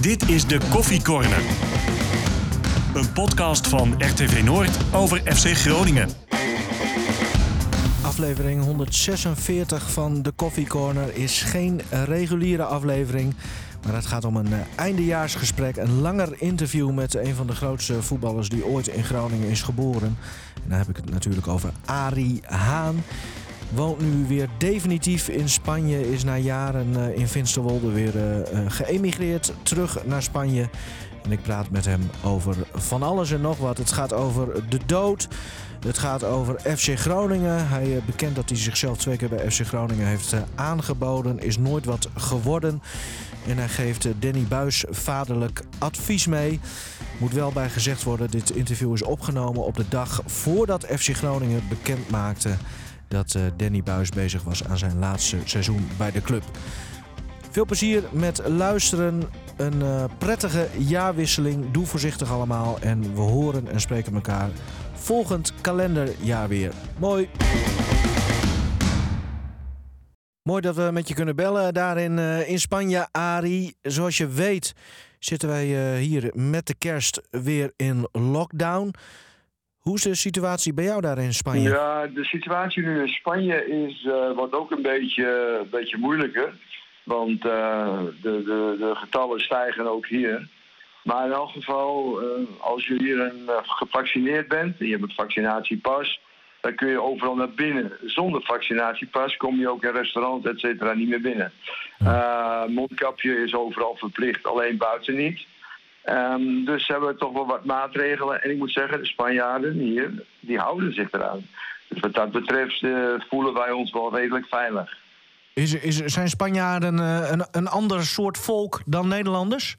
Dit is de Koffie Corner. Een podcast van RTV Noord over FC Groningen. Aflevering 146 van de Coffee Corner is geen reguliere aflevering. Maar het gaat om een eh, eindejaarsgesprek, een langer interview met een van de grootste voetballers die ooit in Groningen is geboren. En heb ik het natuurlijk over Arie Haan. Woont nu weer definitief in Spanje, is na jaren eh, in Finsterwolde weer eh, geëmigreerd terug naar Spanje. En ik praat met hem over van alles en nog wat. Het gaat over de dood. Het gaat over FC Groningen. Hij bekend dat hij zichzelf twee keer bij FC Groningen heeft aangeboden. Is nooit wat geworden. En hij geeft Danny Buis vaderlijk advies mee. Moet wel bij gezegd worden, dit interview is opgenomen op de dag voordat FC Groningen bekend maakte dat Danny Buis bezig was aan zijn laatste seizoen bij de club. Veel plezier met luisteren. Een uh, prettige jaarwisseling. Doe voorzichtig allemaal. En we horen en spreken elkaar volgend kalenderjaar weer. Mooi. Mooi dat we met je kunnen bellen daar in, uh, in Spanje, Ari. Zoals je weet zitten wij hier met de kerst weer in lockdown. Hoe is de situatie bij jou daar in Spanje? Ja, de situatie nu in Spanje is, uh, wordt ook een beetje, een beetje moeilijker. Want uh, de, de, de getallen stijgen ook hier. Maar in elk geval, uh, als je hier een, gevaccineerd bent en je hebt een vaccinatiepas, dan kun je overal naar binnen. Zonder vaccinatiepas kom je ook in restaurants, et cetera, niet meer binnen. mondkapje is overal verplicht, alleen buiten niet. Um, dus hebben we toch wel wat maatregelen. En ik moet zeggen, de Spanjaarden hier, die houden zich eraan. Dus wat dat betreft voelen wij ons wel redelijk veilig. Is, is, zijn Spanjaarden uh, een, een ander soort volk dan Nederlanders?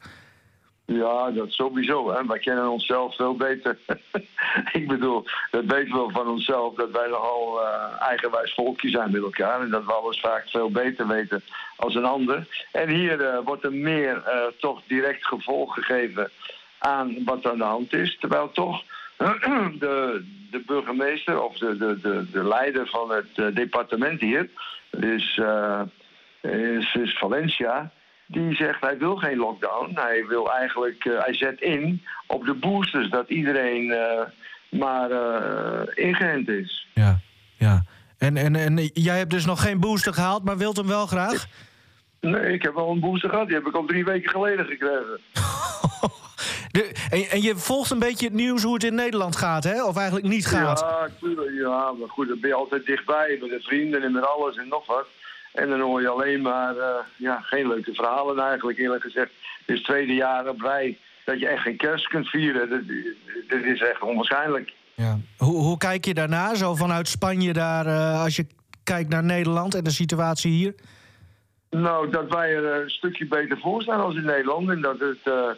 Ja, dat sowieso. Hè. Wij kennen onszelf veel beter. ik bedoel, dat weten we van onszelf, dat wij nogal uh, eigenwijs volkje zijn met elkaar. En dat we alles vaak veel beter weten als een ander. En hier uh, wordt er meer toch direct gevolg gegeven aan wat er aan de hand is. Terwijl toch de, de burgemeester of de, de, de, de leider van het departement hier is, is, is, Valencia. Die zegt hij wil geen lockdown. Hij wil eigenlijk, uh, hij zet in op de boosters dat iedereen uh, maar ingeënt is. Ja, ja. En, en, en jij hebt dus nog geen booster gehaald, maar wilt hem wel graag? Nee, ik heb wel een booster gehad. Die heb ik al drie weken geleden gekregen. De, en, en, je volgt een beetje het nieuws hoe het in Nederland gaat, hè? Of eigenlijk niet gaat? Ja, tuurlijk. Ja, maar goed, dan ben je altijd dichtbij met de vrienden en met alles en nog wat. En dan hoor je alleen maar uh, ja, geen leuke verhalen eigenlijk, eerlijk gezegd. Het is tweede jaar op rij dat je echt geen kerst kunt vieren. Dat, dat is echt onwaarschijnlijk. Ja. Hoe, hoe kijk je daarna, zo vanuit Spanje daar, uh, als je kijkt naar Nederland en de situatie hier? Nou, dat wij er een stukje beter voor staan als in Nederland. En dat het... Uh,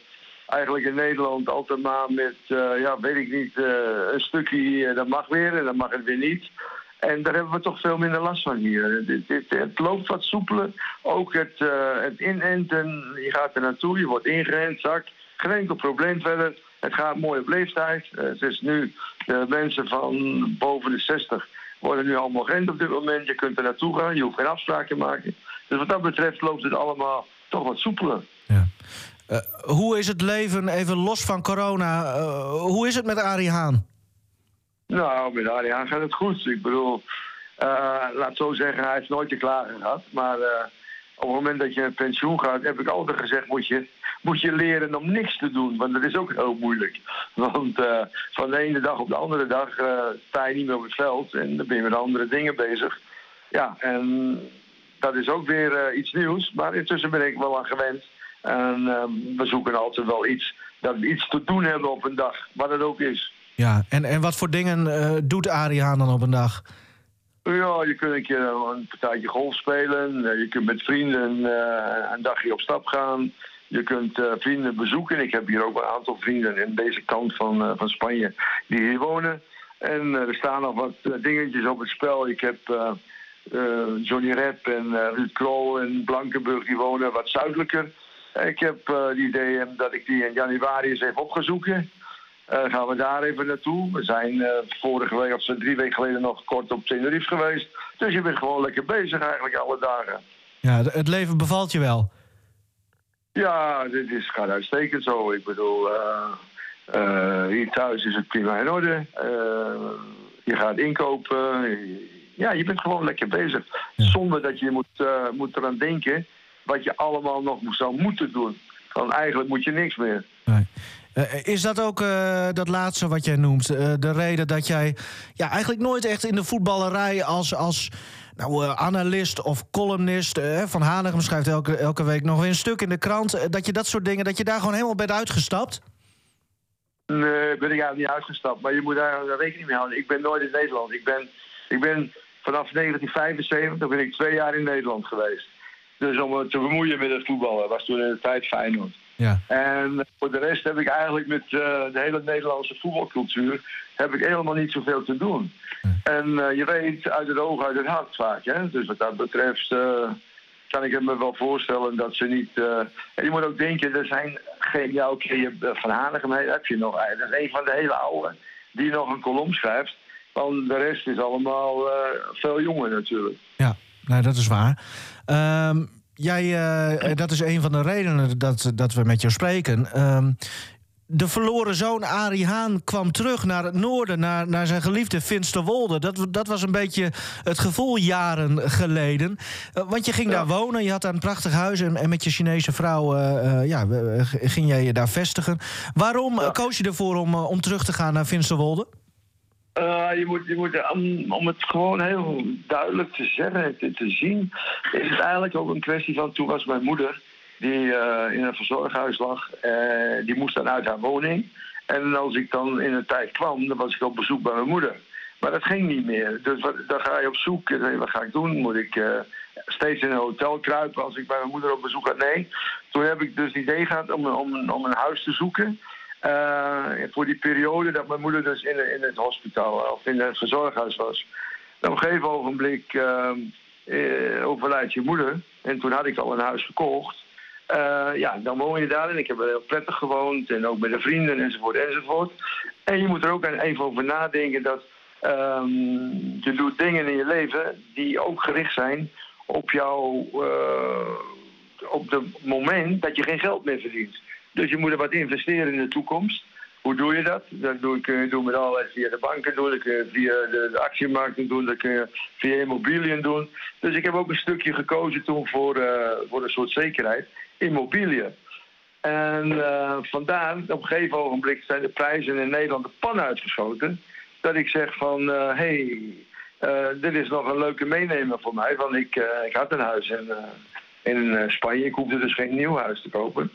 eigenlijk in Nederland altijd maar met, ja, weet ik niet, een stukje dat mag weer en dan mag het weer niet. En daar hebben we toch veel minder last van hier. Het loopt wat soepeler. Ook het, het inenten, je gaat er naartoe, je wordt ingeënt, zak. Geen enkel probleem verder. Het gaat mooi op leeftijd. het is nu, de mensen van boven de 60 worden nu allemaal geënt op dit moment. Je kunt er naartoe gaan, je hoeft geen afspraken te maken. Dus wat dat betreft loopt het allemaal toch wat soepeler. Ja. Uh, hoe is het leven, even los van corona, uh, hoe is het met Arie Haan? Nou, met Arie Haan gaat het goed. Ik bedoel, uh, laat zo zeggen, hij heeft nooit te klagen gehad. Maar op het moment dat je met pensioen gaat, heb ik altijd gezegd, moet je, moet je leren om niks te doen. Want dat is ook heel moeilijk. Want van de ene dag op de andere dag sta je niet meer op het veld en dan ben je met andere dingen bezig. Ja, en dat is ook weer iets nieuws. Maar intussen ben ik wel aan gewend. En uh, we zoeken altijd wel iets, dat we iets te doen hebben op een dag, wat het ook is. Ja, en, en wat voor dingen uh, doet Arie Haan dan op een dag? Ja, je kunt een keer een partijtje golf spelen. Je kunt met vrienden een dagje op stap gaan. Je kunt vrienden bezoeken. Ik heb hier ook een aantal vrienden in deze kant van, van Spanje die hier wonen. En er staan nog wat dingetjes op het spel. Ik heb Johnny Rep en Ruud Krol en Blankenburg die wonen wat zuidelijker. Ik heb het idee dat ik die in januari eens even op ga zoeken. Uh, gaan we daar even naartoe. We zijn uh, vorige week of drie weken geleden nog kort op Tenerife geweest. Dus je bent gewoon lekker bezig eigenlijk alle dagen. Ja, het leven bevalt je wel? Ja, dit is, gaat uitstekend zo. Ik bedoel, hier thuis is het prima in orde. je gaat inkopen. Ja, je bent gewoon lekker bezig. Zonder dat je moet, moet eraan denken wat je allemaal nog zou moeten doen. Van eigenlijk moet je niks meer. Nee. Uh, is dat ook uh, dat laatste wat jij noemt? De reden dat jij ja, eigenlijk nooit echt in de voetballerij als, als nou, analist of columnist... Van Hanegem schrijft elke, elke week nog weer een stuk in de krant... dat je dat soort dingen, dat je daar gewoon helemaal bent uitgestapt? Nee, ben ik eigenlijk niet uitgestapt. Maar je moet daar rekening mee houden. Ik ben nooit in Nederland. Ik ben, ik ben vanaf 1975 ben ik twee jaar in Nederland geweest. Dus om me te bemoeien met het voetballen was toen in de tijd Feyenoord. Ja. En voor de rest heb ik eigenlijk met uh, de hele Nederlandse voetbalcultuur heb ik helemaal niet zoveel te doen. En uh, je weet uit het oog, uit het hart vaak. Hè? Dus wat dat betreft uh, kan ik me wel voorstellen dat ze niet... en je moet ook denken, er zijn geen... Ja, oké, okay, Van Hanegem heb je nog. Dat is een van de hele oude die nog een kolom schrijft. Want de rest is allemaal veel jonger natuurlijk. Ja, nou, dat is waar. Um, jij, uh, dat is een van de redenen dat, dat we met jou spreken. Um, de verloren zoon Arie Haan kwam terug naar het noorden, naar, naar zijn geliefde Finsterwolde. Dat, dat was een beetje het gevoel jaren geleden. Uh, want je ging daar wonen, je had daar een prachtig huis en, en met je Chinese vrouw uh, ja, ging jij je daar vestigen. Waarom koos je ervoor om, om terug te gaan naar Finsterwolde? Uh, je moet, je moet om, het gewoon heel duidelijk te zeggen en te, zien, is het eigenlijk ook een kwestie van. Toen was mijn moeder, die uh, in een verzorghuis lag, uh, die moest dan uit haar woning. En als ik dan in een tijd kwam, dan was ik op bezoek bij mijn moeder. Maar dat ging niet meer. Dus wat, dan ga je op zoek. Wat ga ik doen? Moet ik steeds in een hotel kruipen als ik bij mijn moeder op bezoek ga? Nee. Toen heb ik dus het idee gehad om, om, om een huis te zoeken. Uh, voor die periode dat mijn moeder dus in, in het hospitaal of in het verzorghuis was. op een gegeven ogenblik uh, overlijdt je moeder. En toen had ik al een huis gekocht. ja, dan woon je daar en ik heb er heel prettig gewoond. En ook met de vrienden enzovoort enzovoort. En je moet er ook even over nadenken dat um, je doet dingen in je leven die ook gericht zijn op jou op het moment dat je geen geld meer verdient. Dus je moet er wat investeren in de toekomst. Hoe doe je dat? Dat doe ik eh, met alles via de banken dat kun je via de, de doen, dat kun je via immobiliën doen. Dus ik heb ook een stukje gekozen toen voor, uh, voor een soort zekerheid, immobiliën. En uh, vandaar, op een gegeven ogenblik zijn de prijzen in Nederland de pan uitgeschoten. Dat ik zeg van, hé, hey, dit is nog een leuke meenemer voor mij. Want ik, ik had een huis in, in Spanje, ik hoefde dus geen nieuw huis te kopen.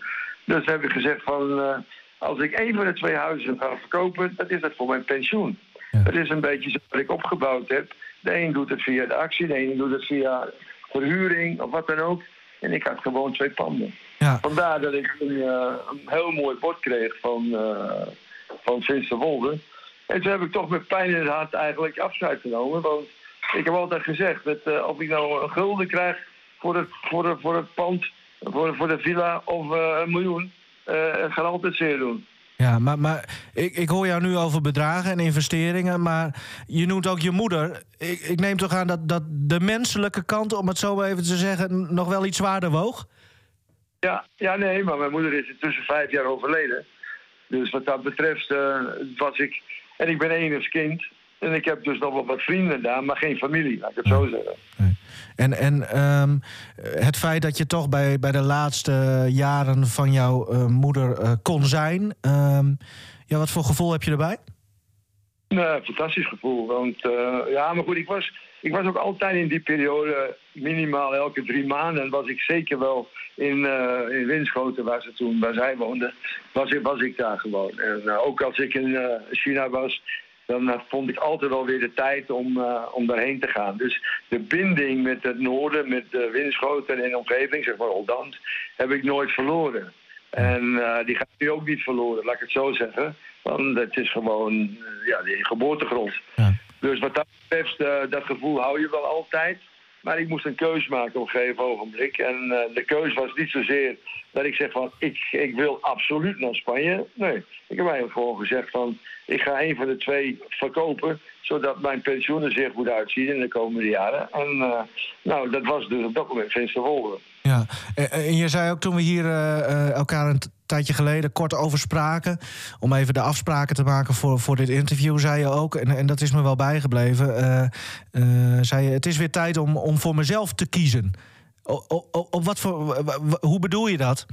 Dus heb ik gezegd van, uh, als ik één van de twee huizen ga verkopen, dat is dat voor mijn pensioen. Het is een beetje zo wat ik opgebouwd heb. De een doet het via de actie, de een doet het via verhuring of wat dan ook. En ik had gewoon twee panden. Ja. Vandaar dat ik een, uh, een, heel mooi bord kreeg van, uh, van Wolde. En toen heb ik toch met pijn in het hart eigenlijk afscheid genomen. Want ik heb altijd gezegd dat uh, of ik nou een gulden krijg voor het, voor, voor het pand voor, voor de villa of uh, een miljoen. Het gaat altijd zeer doen. Ja, maar, maar ik, ik hoor jou nu over bedragen en investeringen, maar je noemt ook je moeder. Ik, ik neem toch aan dat, dat de menselijke kant, om het zo even te zeggen, nog wel iets zwaarder woog? Ja, ja, nee, maar mijn moeder is intussen vijf jaar overleden. Dus wat dat betreft uh, was ik... En ik ben enigszins kind. En ik heb dus nog wel wat vrienden daar, maar geen familie, laat ik het zo zeggen. En, en um, het feit dat je toch bij, bij de laatste jaren van jouw uh, moeder uh, kon zijn, um, ja, wat voor gevoel heb je erbij? Nee, fantastisch gevoel. Want uh, ja, maar goed, ik was, ik was ook altijd in die periode, minimaal elke drie maanden, was ik zeker wel in, in Winschoten, waar, ze toen, waar zij woonde, was, was ik daar gewoon. En ook als ik in China was, dan uh, vond ik altijd wel weer de tijd om, uh, om daarheen te gaan. Dus de binding met het noorden, met de Winschoten en de omgeving, zeg maar Oldant, heb ik nooit verloren. En uh, die gaat nu ook niet verloren, laat ik het zo zeggen. Want het is gewoon ja, die geboortegrond. Ja. Dus wat dat betreft, dat gevoel hou je wel altijd. Maar ik moest een keuze maken op een gegeven ogenblik. En uh, de keuze was niet zozeer dat ik zeg van ik, ik wil absoluut naar Spanje. Nee, ik heb eigenlijk gewoon gezegd van ik ga een van de twee verkopen. Zodat mijn pensioen er zeer goed uitziet in de komende jaren. En uh, nou, dat was dus op dat moment Vince Wolde. Ja, en je zei ook toen we hier elkaar een tijdje geleden kort over spraken. Om even de afspraken te maken voor, voor dit interview, zei je ook. En, en dat is me wel bijgebleven. zei je, het is weer tijd om, om voor mezelf te kiezen. op wat voor, hoe bedoel je dat?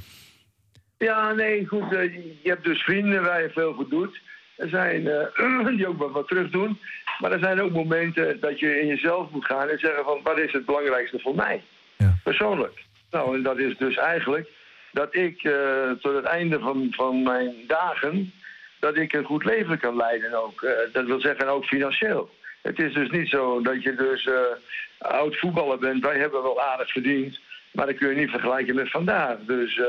Ja, nee, goed. Uh, je hebt dus vrienden waar je veel voor doet. Er zijn die ook wat, wat terug doen. Maar er zijn ook momenten dat je in jezelf moet gaan en zeggen van wat is het belangrijkste voor mij? Ja. Persoonlijk. Nou, en dat is dus eigenlijk dat ik uh, tot het einde van, van mijn dagen, dat ik een goed leven kan leiden ook. dat wil zeggen ook financieel. Het is dus niet zo dat je dus oud voetballer bent. Wij hebben wel aardig verdiend. Maar dat kun je niet vergelijken met vandaag. Dus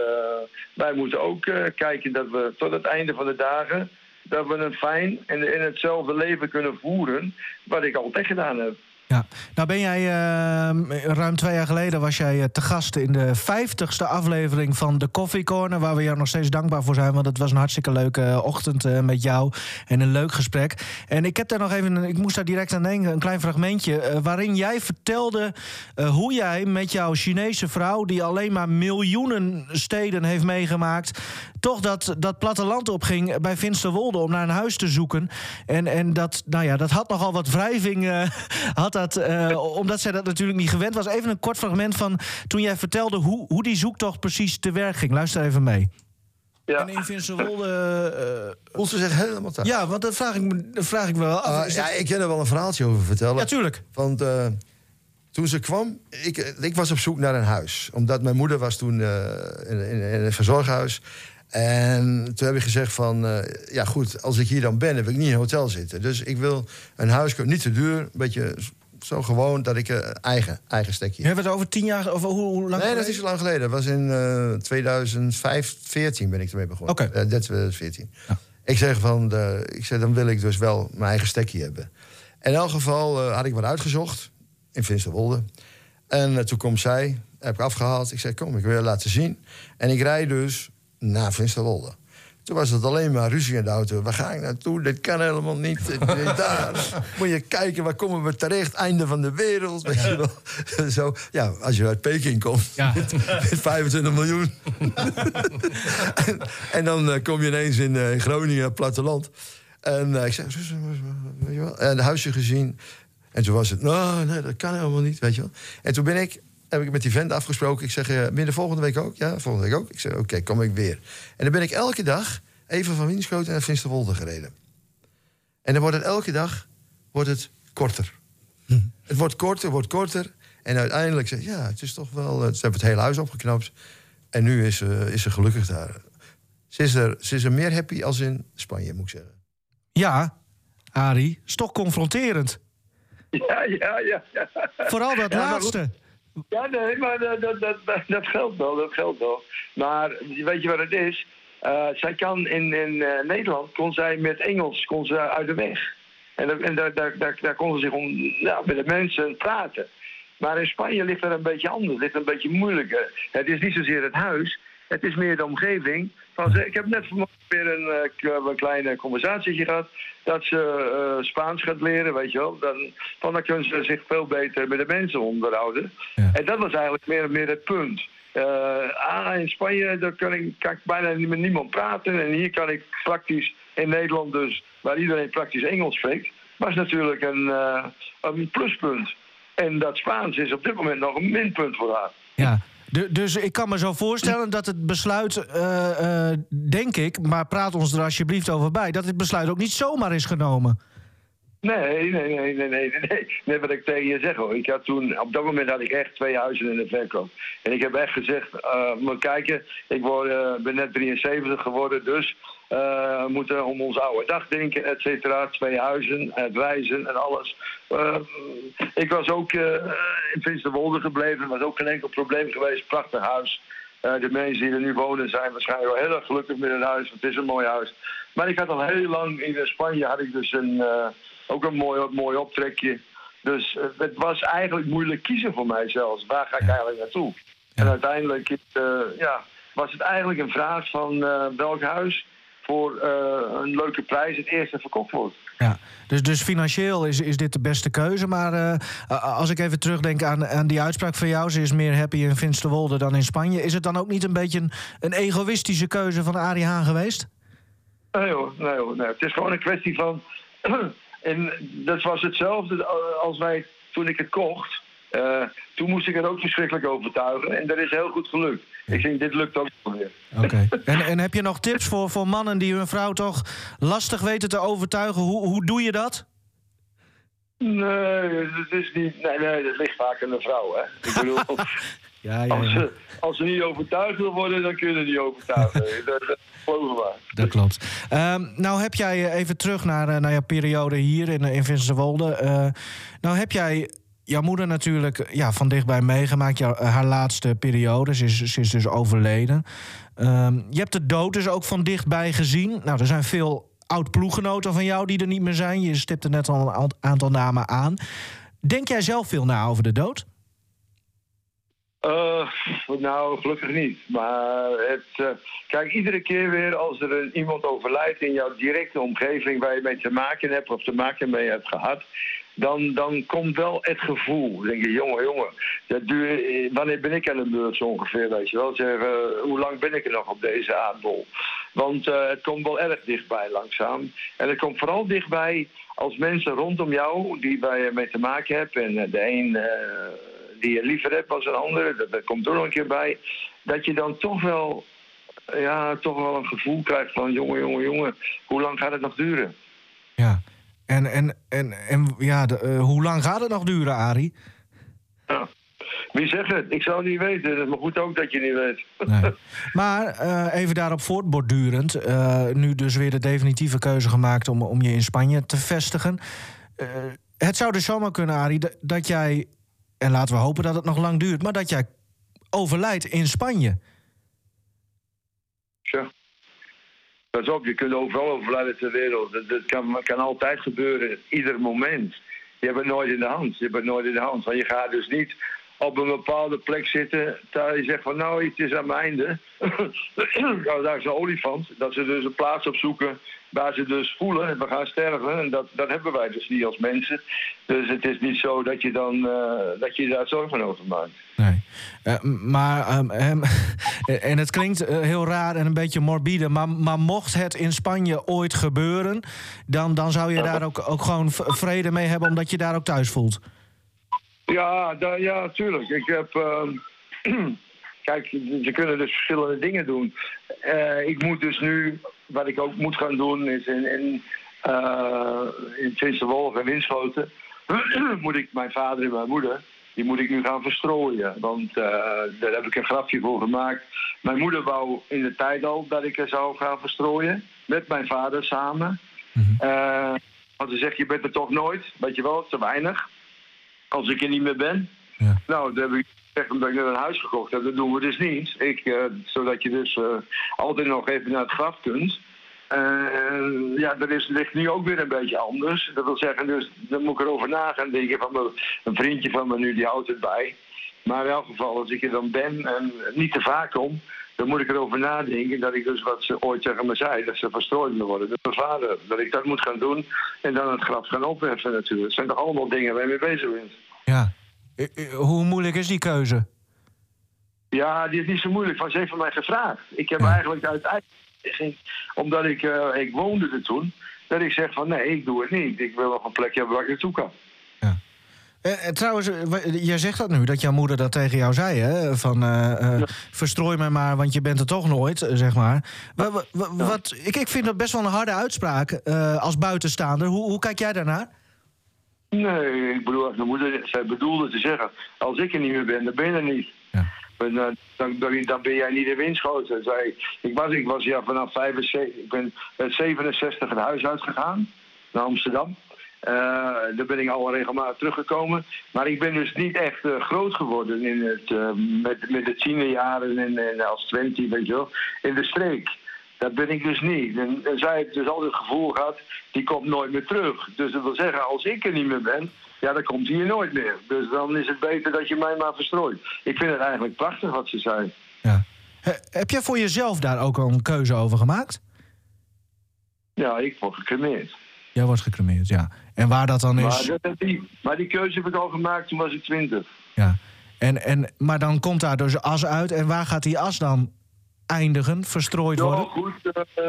wij moeten ook kijken dat we tot het einde van de dagen... dat we een fijn en in hetzelfde leven kunnen voeren... wat ik altijd gedaan heb. Ja, nou ben jij uh, ruim twee jaar geleden was jij eh, te gast in de vijftigste aflevering van de Coffee Corner, waar we jou nog steeds dankbaar voor zijn, want het was een hartstikke leuke eh, ochtend uh, met jou en een leuk gesprek. En ik heb daar nog even, ik moest daar direct aan denken, een klein fragmentje, waarin jij vertelde hoe jij met jouw Chinese vrouw, die alleen maar miljoenen steden heeft meegemaakt, toch dat, dat platteland opging bij Finsterwolde om naar een huis te zoeken. En, en dat, nou ja, dat had nogal wat wrijving, had dat, uh, omdat zij dat natuurlijk niet gewend was. Even een kort fragment van toen jij vertelde hoe, hoe die zoektocht precies te werk ging. Luister even mee. Ja. En in Vinsenwolde... Uh, Ons zegt helemaal thuis. Ja, want dat vraag ik, dat vraag ik me wel af. Uh, ja, ik kan er wel een verhaaltje over vertellen. Ja, tuurlijk. Want uh, toen ze kwam, ik, ik was op zoek naar een huis. Omdat mijn moeder was toen in, in, in, een verzorghuis. En toen heb ik gezegd van, uh, ja goed, als ik hier dan ben, heb ik niet in een hotel zitten. Dus ik wil een huis, niet te duur, een beetje zo gewoon dat ik een eigen, eigen stekje Hebben we het over tien jaar, of hoe, hoe lang Nee, geleden? dat is niet zo lang geleden. Dat was in uh, 2005, 14 ben ik ermee begonnen. Oké. Okay. Uh, 2014. Ja. Ik zeg van, de, ik zeg, dan wil ik dus wel mijn eigen stekje hebben. In elk geval uh, had ik wat uitgezocht in Finsterwolde. En uh, toen komt zij, heb ik afgehaald. Ik zei, kom, ik wil je laten zien. En ik rijd dus naar Finsterwolde. Toen was het alleen maar ruzie in de auto. Waar ga ik naartoe? Dit kan helemaal niet. Daar moet je kijken, waar komen we terecht? Einde van de wereld. Weet je wel. Zo, ja, als je uit Peking komt. Ja. Met, 25 miljoen. en, en, dan uh, kom je ineens in, in Groningen, platteland. En uh, ik zei, weet je wel? En huisje gezien. En toen was het, nou, nee, dat kan helemaal niet, weet je wel. En toen ben ik heb ik met die vent afgesproken. Ik zeg, uh, binnen volgende week ook? Ja, volgende week ook. Ik zeg, oké, kom ik weer. En dan ben ik elke dag even van Winschoten naar Finsterwolde gereden. En dan wordt het elke dag wordt het korter. Hm. Het wordt korter, wordt korter. En uiteindelijk zeg ja, het is toch wel... Uh, ze hebben het hele huis opgeknapt. En nu is, uh, is ze gelukkig daar. Ze is, er, ze is er meer happy als in Spanje, moet ik zeggen. Ja, Arie, stok confronterend. Ja, ja, ja. ja. Vooral dat laatste. Ja, nee, maar dat, dat, dat, dat geldt wel, dat geldt wel. Maar weet je wat het is? Uh, zij kan in, in uh, Nederland, kon zij met Engels kon ze uit de weg. En, en daar, daar, daar, daar kon ze zich om, nou, met de mensen praten. Maar in Spanje ligt het een beetje anders, ligt een beetje moeilijker. Het is niet zozeer het huis, het is meer de omgeving. Ik heb net weer een, een kleine conversatie gehad. Dat ze uh, Spaans gaat leren, weet je wel. Dan, dan kunnen ze zich veel beter met de mensen onderhouden. Ja. En dat was eigenlijk meer, meer het punt. Uh, ah, in Spanje daar kan ik, kan ik bijna met niemand praten. En hier kan ik praktisch in Nederland dus, waar iedereen praktisch Engels spreekt. Was natuurlijk een, een pluspunt. En dat Spaans is op dit moment nog een minpunt voor haar. Ja, dus ik kan me zo voorstellen dat het besluit, uh, uh, denk ik, maar praat ons er alsjeblieft over bij, dat het besluit ook niet zomaar is genomen. Nee, nee, nee, nee, nee, nee. Nee, wat ik tegen je zeg hoor. Ik had toen, op dat moment had ik echt twee huizen in de verkoop. En ik heb echt gezegd, uh, moet kijken, ik word, ben net 73 geworden, dus uh, we moeten om ons oude dag denken, et cetera. Twee huizen, het reizen en alles. Uh, ik was ook uh, in Finsterwolde gebleven, was ook geen enkel probleem geweest. Prachtig huis. de mensen die er nu wonen zijn waarschijnlijk wel heel erg gelukkig met hun huis. Het is een mooi huis. Maar ik had al heel lang in Spanje had ik dus een, ook een mooi, mooi optrekje. Dus het was eigenlijk moeilijk kiezen voor mij zelfs. Waar ga ik eigenlijk naartoe? En uiteindelijk ja, was het eigenlijk een vraag van welk huis voor eh, een leuke prijs het eerste verkocht wordt. Ja, dus, dus financieel is, is dit de beste keuze. Maar uh, als ik even terugdenk aan, aan die uitspraak van jou... ze is meer happy in Finsterwolde dan in Spanje... is het dan ook niet een beetje een, een egoïstische keuze van Arie Haan geweest? Nee hoor, nee hoor. Nee. Het is gewoon een kwestie van... en dat was hetzelfde als wij toen ik het kocht... Uh, toen moest ik het ook verschrikkelijk overtuigen. En dat is heel goed gelukt. Ik denk, dit lukt ook weer. Oké. En, en heb je nog tips voor, voor mannen die hun vrouw toch lastig weten te overtuigen? Hoe, hoe doe je dat? Nee, dat is niet. Nee, nee, dat ligt vaak aan de vrouw, hè. Ik bedoel. ja, ja, Als, ze, als ze niet overtuigd wil worden, dan kun je niet overtuigen. dat, dat, dat klopt. Um, nou heb jij eh, even terug naar, eh, naar jouw periode hier in, in Winsenwolde. Uh, nou heb jij jouw moeder natuurlijk ja, van dichtbij meegemaakt. Jouw, haar laatste periode. Ze is, is dus overleden. Um, je hebt de dood dus ook van dichtbij gezien. Nou, er zijn veel oud-ploeggenoten van jou die er niet meer zijn. Je stipte net al een aantal namen aan. Denk jij zelf veel na over de dood? Uh, nou, gelukkig niet. Maar het, kijk, iedere keer weer als er een, iemand overlijdt in jouw directe omgeving waar je mee te maken hebt of te maken mee hebt gehad, dan, dan komt wel het gevoel. Denk je, jongen, jongen, dat duur, wanneer ben ik aan de beurt zo ongeveer, weet je wel? Zeggen, uh, hoe lang ben ik er nog op deze aardbol? Want uh, het komt wel erg dichtbij langzaam. En het komt vooral dichtbij als mensen rondom jou, die waar je mee te maken hebt, en de een die je liever hebt als een andere, dat, dat komt er nog een keer bij, dat je dan toch wel, ja, toch wel een gevoel krijgt van, jongen, jongen, jongen, hoe lang gaat het nog duren? Ja. En, en, en, en ja, de, uh, hoe lang gaat het nog duren, Arie? Ja. Wie zegt het? Ik zou het niet weten. Het is maar goed ook dat je niet weet. Nee. Maar uh, even daarop voortbordurend. Uh, nu dus weer de definitieve keuze gemaakt om, om je in Spanje te vestigen. het zou dus zomaar kunnen, Arie, dat, dat jij... en laten we hopen dat het nog lang duurt... maar dat jij overlijdt in Spanje. Tja. Pas op, je kunt overal overlijden ter wereld. Dat, kan, kan, altijd gebeuren, ieder moment. Je hebt het nooit in de hand. Je hebt nooit in de hand. Want je gaat dus niet op een bepaalde plek zitten. Terwijl je zegt van nou, het is aan mijn einde. nou, daar is een olifant. Dat ze dus een plaats opzoeken waar ze dus voelen, we gaan sterven. En dat, dat hebben wij dus niet als mensen. Dus het is niet zo dat je, dan, uh, dat je daar zorgen over maakt. Nee. Uh, maar, um, um, en het klinkt uh, heel raar en een beetje morbide, maar, maar mocht het in Spanje ooit gebeuren, dan, dan zou je daar ook, ook gewoon vrede mee hebben, omdat je daar ook thuis voelt. Ja, da, ja, tuurlijk. Ik heb. Kijk, ze kunnen dus verschillende dingen doen. Uh, ik moet dus nu, wat ik ook moet gaan doen, is in, in, uh, in en Winschoten, moet ik mijn vader en mijn moeder, die moet ik nu gaan verstrooien. Want uh, daar heb ik een grafje voor gemaakt. Mijn moeder wou in de tijd al dat ik er zou gaan verstrooien, met mijn vader samen. Mm -hmm. want ze zegt, je bent er toch nooit, weet je wel, te weinig. Als ik er niet meer ben. Ja. Nou, daar heb ik echt omdat ik net een huis gekocht heb, dat doen we dus niet. Ik, uh, zodat je dus uh, altijd nog even naar het graf kunt. Uh, ja, dat is, ligt nu ook weer een beetje anders. Dat wil zeggen, dus dan moet ik erover na gaan denken. Van me, een vriendje van me nu, die houdt het bij. Maar in elk geval, als ik er dan ben en niet te vaak kom, dan moet ik erover nadenken dat ik dus wat ze ooit tegen me zei, dat ze verstrooid moeten worden. Dat mijn vader, dat ik dat moet gaan doen en dan het graf gaan opheffen natuurlijk. Het zijn toch allemaal dingen waar je mee bezig bent. Ja, hoe moeilijk is die keuze? Ja, die is niet zo moeilijk. Van ze heeft van mij gevraagd. Ik heb ja. eigenlijk uiteindelijk, omdat ik, uh, ik woonde er toen, dat ik zeg van nee, ik doe het niet. Ik wil nog een plekje hebben waar ik naartoe kan. Ja. En, trouwens, jij zegt dat nu, dat jouw moeder dat tegen jou zei, hè? Van uh, uh, ja. verstrooi mij maar, want je bent er toch nooit, zeg maar. Wat, wat, ik, ik vind dat best wel een harde uitspraak als buitenstaander. Hoe, hoe kijk jij daarnaar? Nee, ik bedoel, mijn moeder, zij bedoelde te zeggen, als ik er niet meer ben, dan ben je er niet. Ja. Dan, dan, dan, ben jij niet in winschoten. Zij, ik, was, ik was ja vanaf 75, ik ben 67 het huis uitgegaan naar Amsterdam. Uh, daar ben ik al regelmatig teruggekomen. Maar ik ben dus niet echt uh, groot geworden in het, uh, met, met de tienerjaren en, en als twenty, weet je wel, in de streek. Dat ben ik dus niet. En, en zij heeft dus altijd het gevoel gehad, die komt nooit meer terug. Dus dat wil zeggen, als ik er niet meer ben, ja, dan komt hij hier nooit meer. Dus dan is het beter dat je mij maar verstrooit. Ik vind het eigenlijk prachtig wat ze zei. Ja. heb jij voor jezelf daar ook al een keuze over gemaakt? Ja, ik word gecremeerd. Jij wordt gecremeerd, ja. En waar dat dan Maar, is... dat, die, maar die keuze heb ik al gemaakt toen was ik twintig. Ja. En, en, maar dan komt daar dus as uit. En waar gaat die as dan eindigen? Verstrooid worden? goed. eh,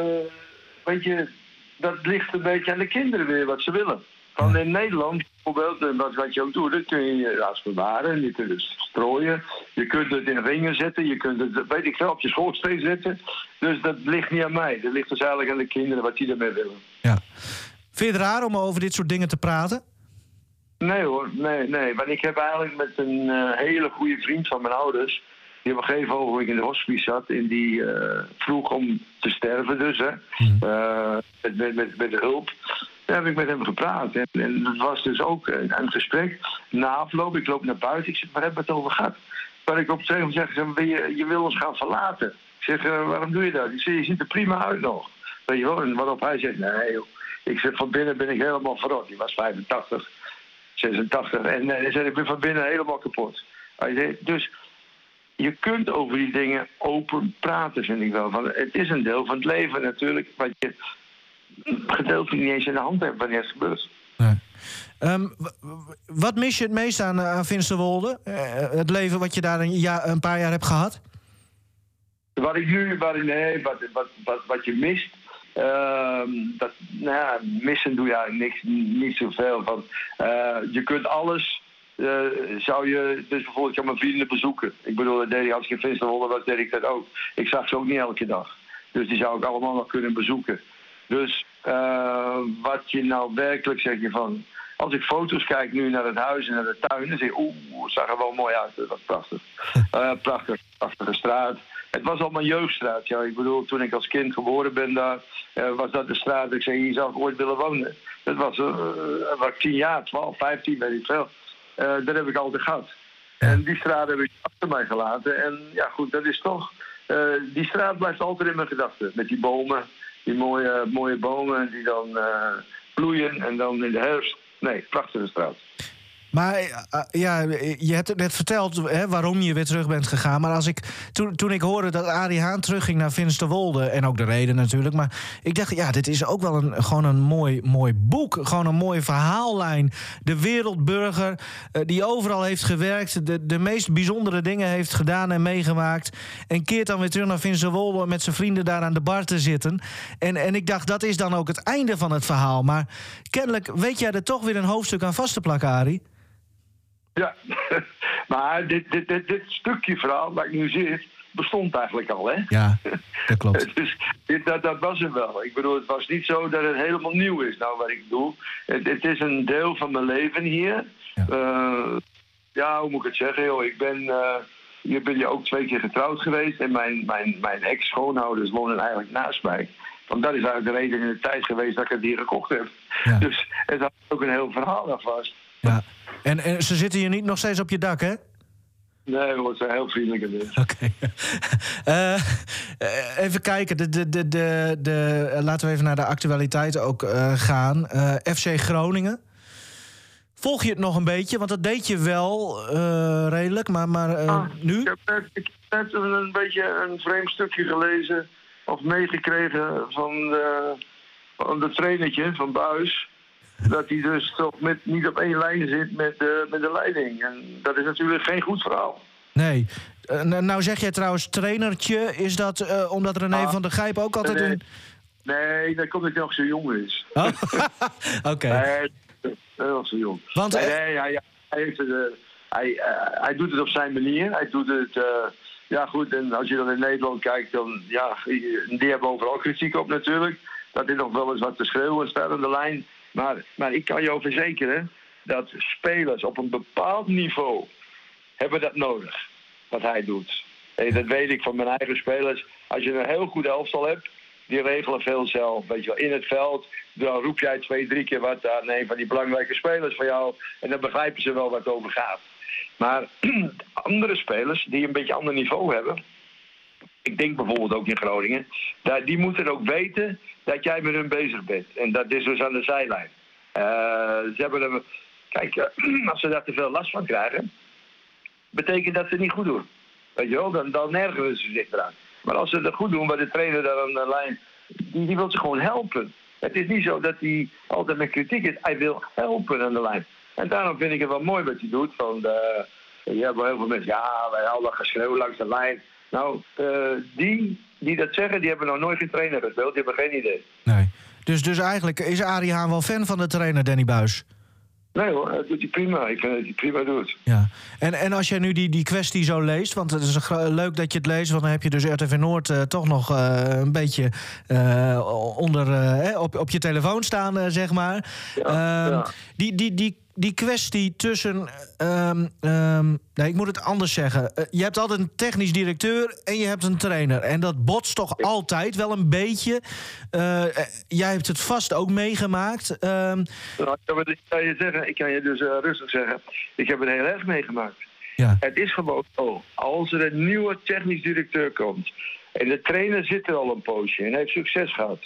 weet je, dat ligt een beetje aan de kinderen weer wat ze willen. Van in Nederland bijvoorbeeld, wat, wat je ook doet, dat kun je je as bewaren, je kunt het strooien, je kunt het in ringen zetten, je kunt het, weet ik veel, op je schoorsteen zetten. Dus dat ligt niet aan mij, dat ligt dus eigenlijk aan de kinderen wat die ermee willen. Ja. Vind je het raar om over dit soort dingen te praten? Nee hoor, nee, nee. Want ik heb eigenlijk met een eh, hele goede vriend van mijn ouders. Die op een gegeven moment in de hospice zat. En die eh, vroeg om te sterven dus, hè. Eh, met, met, met, met de hulp. Daar heb ik met hem gepraat. En, en dat was dus ook een, gesprek. Na afloop, ik loop naar buiten. Ik zeg, waar hebben we het over gehad? Waar ik op gegeven moment zeg, wil je, je wil ons gaan verlaten. Ik zeg, waarom doe je dat? Ik zeg, je ziet er prima uit nog. Weet je wel? En waarop hij zegt, nee joh. Ik zeg, van binnen ben ik helemaal verrot. Die was 85. 86. En hij zei, ik ben van binnen helemaal kapot. Hij zei, dus je kunt over die dingen open praten, vind ik wel. Van, het is een deel van het leven natuurlijk, wat je gedeeltelijk niet eens in de hand hebt wanneer het gebeurt. Nee. Ehm, wat mis je het meest aan, eh, aan Finsterwolde? Eh, het leven wat je daar een, ja, een paar jaar hebt gehad? Wat ik nu, wat, ik- nee, wat, wat, wat, wat je mist, ehm, dat, nou ja, missen doe je eigenlijk niks, niet zoveel van. Eh, je kunt alles, eh, zou je, dus bijvoorbeeld, mijn vrienden bezoeken. Ik bedoel, dat deed ik, als ik in Finsterwolde was, deed ik dat ook. Ik zag ze ook niet elke dag. Dus die zou ik allemaal nog kunnen bezoeken. Dus eh, wat je nou werkelijk zeg je van. Als ik foto's kijk nu naar het huis en naar de tuin, dan zeg ik, oeh, zag er wel mooi uit. Dat was prachtig. Prachtig, prachtige straat. Het was al mijn jeugdstraat. Ja. Ik bedoel, toen ik als kind geboren ben daar, eh, was dat de straat. Ik zei, hier zou ik ooit willen wonen. Dat was, uh, was ik tien jaar, 12, 15, weet ik veel. Dat heb ik altijd gehad. En die straat heb ik achter mij gelaten. En ja, goed, dat is toch. die straat blijft altijd in mijn gedachten. Met die bomen, die mooie, mooie bomen die dan bloeien en dan in de herfst. Nee, prachtige straat. Maar eh, eh, ja, je hebt het net verteld hè, waarom je weer terug bent gegaan. Maar als ik, toen, toen ik hoorde dat Arie Haan terugging naar Finsterwolde... en ook de reden natuurlijk... maar ik dacht, ja, dit is ook wel een, gewoon een mooi, mooi boek. Gewoon een mooie verhaallijn. De wereldburger eh, die overal heeft gewerkt... De, de meest bijzondere dingen heeft gedaan en meegemaakt... en keert dan weer terug naar Finsterwolde... met zijn vrienden daar aan de bar te zitten. En, en ik dacht, dat is dan ook het einde van het verhaal. Maar kennelijk weet jij er toch weer een hoofdstuk aan vast te plakken, Arie... Ja, maar dit, dit, dit, dit stukje verhaal waar ik nu zit, bestond eigenlijk al, hè? Ja, dat klopt. Dus dit, dat, dat was het wel. Ik bedoel, het was niet zo dat het helemaal nieuw is, nou wat ik doe. Het, het is een deel van mijn leven hier. Ja. Eh, ja, hoe moet ik het zeggen, joh? Ik ben, eh, hier ben je ook twee keer getrouwd geweest. En mijn, mijn, mijn ex-schoonouders wonen eigenlijk naast mij. Want dat is eigenlijk de reden in de tijd geweest dat ik het hier gekocht heb. Ja. Dus het had ook een heel verhaal aan vast. Ja. En, en ze zitten hier niet nog steeds op je dak, hè? Nee, hoor, het zijn heel vriendelijke mensen. Oké. Eh, eh, even kijken. De, de, de, de, de, eh, laten we even naar de actualiteit ook eh, gaan. Eh, FC Groningen. Volg je het nog een beetje? Want dat deed je wel eh, redelijk, maar, maar eh, Ah, nu? Ik heb, net, ik heb net een, een beetje een vreemd stukje gelezen of meegekregen van de, van de trainertje van Buis. Dat hij dus toch met, niet op één lijn zit met de, met de leiding. En dat is natuurlijk geen goed verhaal. Nee. Eh, nou- nou zeg jij trouwens trainertje. Is dat eh, omdat René Ah, van der Gijp ook altijd nee. een... Nee, dat komt dat hij nog zo jong is. Oh? Oké. Nee, is nog zo jong. Want, nee, eh, nee, hij, hij, heeft het, eh, hij, eh, hij doet het op zijn manier. Hij doet het... eh, ja, goed, en als je dan in Nederland kijkt, dan... Ja, die hebben overal kritiek op natuurlijk. Dat er nog wel eens wat te schreeuwen staat aan de lijn. Maar, maar ik kan jou verzekeren dat spelers op een bepaald niveau hebben dat nodig. Wat hij doet. Dat weet ik van mijn eigen spelers. Als je een heel goed elftal hebt, die regelen veel zelf. Weet je wel, in het veld, dan roep jij twee, drie keer wat aan een van die belangrijke spelers van jou. En dan begrijpen ze wel wat het over gaat. Maar andere spelers die een beetje ander niveau hebben. Ik denk bijvoorbeeld ook in Groningen. Die moeten ook weten dat jij met hun bezig bent. En dat is dus aan de zijlijn. Eh, ze hebben een, kijk, eh, als ze daar te veel last van krijgen, betekent dat ze het niet goed doen. Weet je wel, dan, dan ergeren ze zich eraan. Maar als ze het goed doen, bij de trainer daar aan de lijn, die, die wil ze gewoon helpen. Het is niet zo dat hij altijd met kritiek is. Hij wil helpen aan de lijn. En daarom vind ik het wel mooi wat hij doet. Van de, je hebt wel heel veel mensen, ja, wij hadden geschreeuw langs de lijn. Nou, uh, die die dat zeggen, die hebben nog nooit geen trainer gespeeld. Die hebben geen idee. Nee. Dus, dus eigenlijk is Arie Haan wel fan van de trainer Danny Buis? Nee hoor, dat doet hij prima. Ik vind dat hij prima doet. Ja. En, en als jij nu die, die kwestie zo leest, want het is leuk dat je het leest... want dan heb je dus RTV Noord uh, toch nog uh, een beetje uh, onder, op, op je telefoon staan, zeg maar. Ja, ja. Ehm, die, die, die die kwestie tussen. Um, um, nee, ik moet het anders zeggen. Uh, je hebt altijd een technisch directeur en je hebt een trainer. En dat botst toch altijd wel een beetje. Uh, jij hebt het vast ook meegemaakt. Um... Nou, ik, kan je zeggen, ik kan je dus uh, rustig zeggen. Ik heb het heel erg meegemaakt. Ja. Het is gewoon zo. Als er een nieuwe technisch directeur komt. en de trainer zit er al een poosje en heeft succes gehad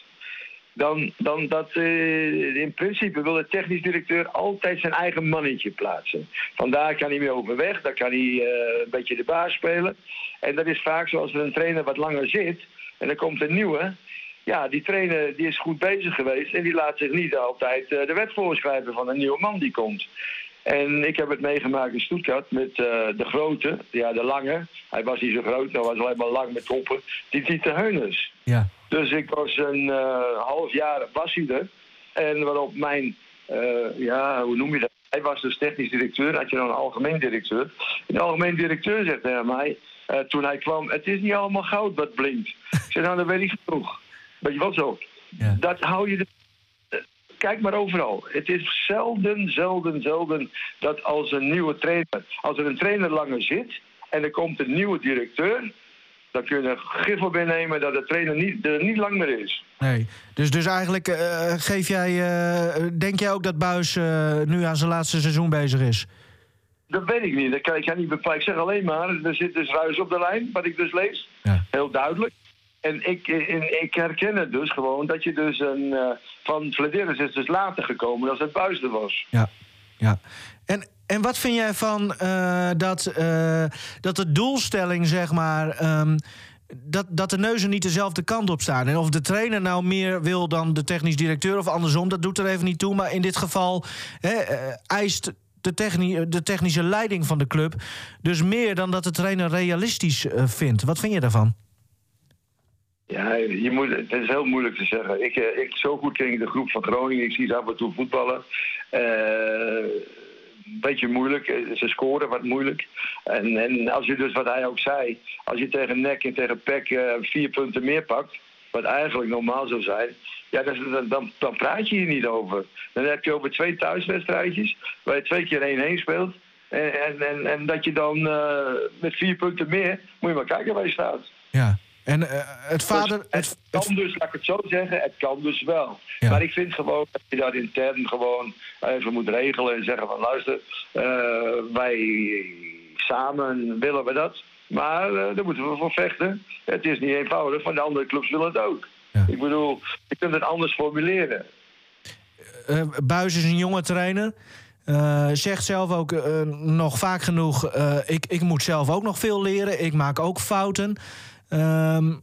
dan, dan dat uh, in principe wil de technisch directeur altijd zijn eigen mannetje plaatsen. Vandaar kan hij mee overweg, dan kan hij uh, een beetje de baas spelen. En dat is vaak zoals er een trainer wat langer zit en dan komt een nieuwe. Ja, die trainer die is goed bezig geweest en die laat zich niet altijd uh, de wet voorschrijven van een nieuwe man die komt. En ik heb het meegemaakt in Stuttgart met de grote, ja de lange. Hij was niet zo groot, hij was alleen maar lang met koppen. Die Dieter Heuners. Ja. Dus ik was een uh, half jaar was hij er. En waarop mijn, uh, ja, hoe noem je dat? Hij was dus technisch directeur, had je dan een algemeen directeur. En de algemeen directeur zegt tegen mij, toen hij kwam, het is niet allemaal goud wat blinkt. Ik zei, nou, dat weet ik genoeg. Weet je wat zo? Ja. Dat hou je... Kijk maar overal. Het is zelden, zelden, zelden dat als een nieuwe trainer... Als er een trainer langer zit en er komt een nieuwe directeur dan kun je er gif op innemen dat de trainer niet, er niet lang meer is. Nee, dus, dus eigenlijk uh, geef jij, uh, denk jij ook dat Buis uh, nu aan zijn laatste seizoen bezig is? Dat weet ik niet. Dat kan, ik niet bepalen. Ik zeg alleen maar, er zit dus ruis op de lijn, wat ik dus lees. Ja. Heel duidelijk. En ik, ik herken het dus gewoon dat je dus een, van Vladeris is dus later gekomen als het Buis er was. Ja, ja. En, en wat vind jij van uh, dat, uh, dat de doelstelling, zeg maar. Um, dat, dat de neuzen niet dezelfde kant op staan. En of de trainer nou meer wil dan de technisch directeur of andersom, dat doet er even niet toe. Maar in dit geval hè, eist de, techni de technische leiding van de club dus meer dan dat de trainer realistisch vindt. Wat vind je daarvan? Ja, je moet, het is heel moeilijk te zeggen. Ik, ik, zo goed ken ik de groep van Groningen. Ik zie ze af en toe voetballen. Uh, beetje moeilijk. Eh, ze scoren wat moeilijk. En, en als je dus, wat hij ook zei, als je tegen NEC en tegen uh, vier punten meer pakt, wat eigenlijk normaal zou zijn, ja, dan, dan, dan praat je hier niet over. Dan heb je over twee thuiswedstrijdjes, waar je twee keer 1-1 speelt. En, en, en, dat je dan met vier punten meer, moet je maar kijken waar je staat. En uh, het vader... Dus het, het, kan dus, laat ik het zo zeggen, het kan dus wel. Ja. Maar ik vind gewoon dat je dat intern gewoon even moet regelen en zeggen van luister, uh, wij samen willen we dat. Maar uh, daar moeten we voor vechten. Het is niet eenvoudig, van de andere clubs willen het ook. Ja. Ik bedoel, je kunt het anders formuleren. Uh, Buis is een jonge trainer. Uh, zegt zelf ook nog vaak genoeg: ik, ik moet zelf ook nog veel leren. Ik maak ook fouten. Ehm,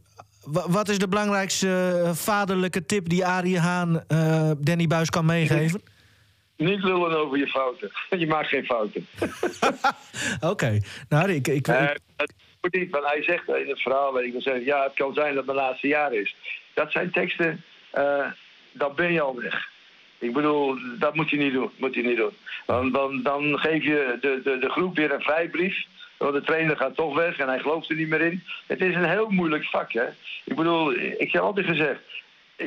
wat is de belangrijkste eh, vaderlijke tip die Arie Haan uh, Danny Buis kan meegeven? Niet lullen over je fouten. Je maakt geen fouten. Oké. Okay. Nou, ik... ik, uh, het moet niet, want hij zegt in het verhaal... Weet ik zeggen, ja, het kan zijn dat het mijn laatste jaar is. Dat zijn teksten... Uh, dan ben je al weg. Ik bedoel, dat moet je niet doen. Moet je niet doen. Dan, dan, dan geef je de, de, de groep weer een vrijbrief... Want de trainer gaat toch weg en hij gelooft er niet meer in. Het is een heel moeilijk vak, hè. Ik bedoel, ik heb altijd gezegd...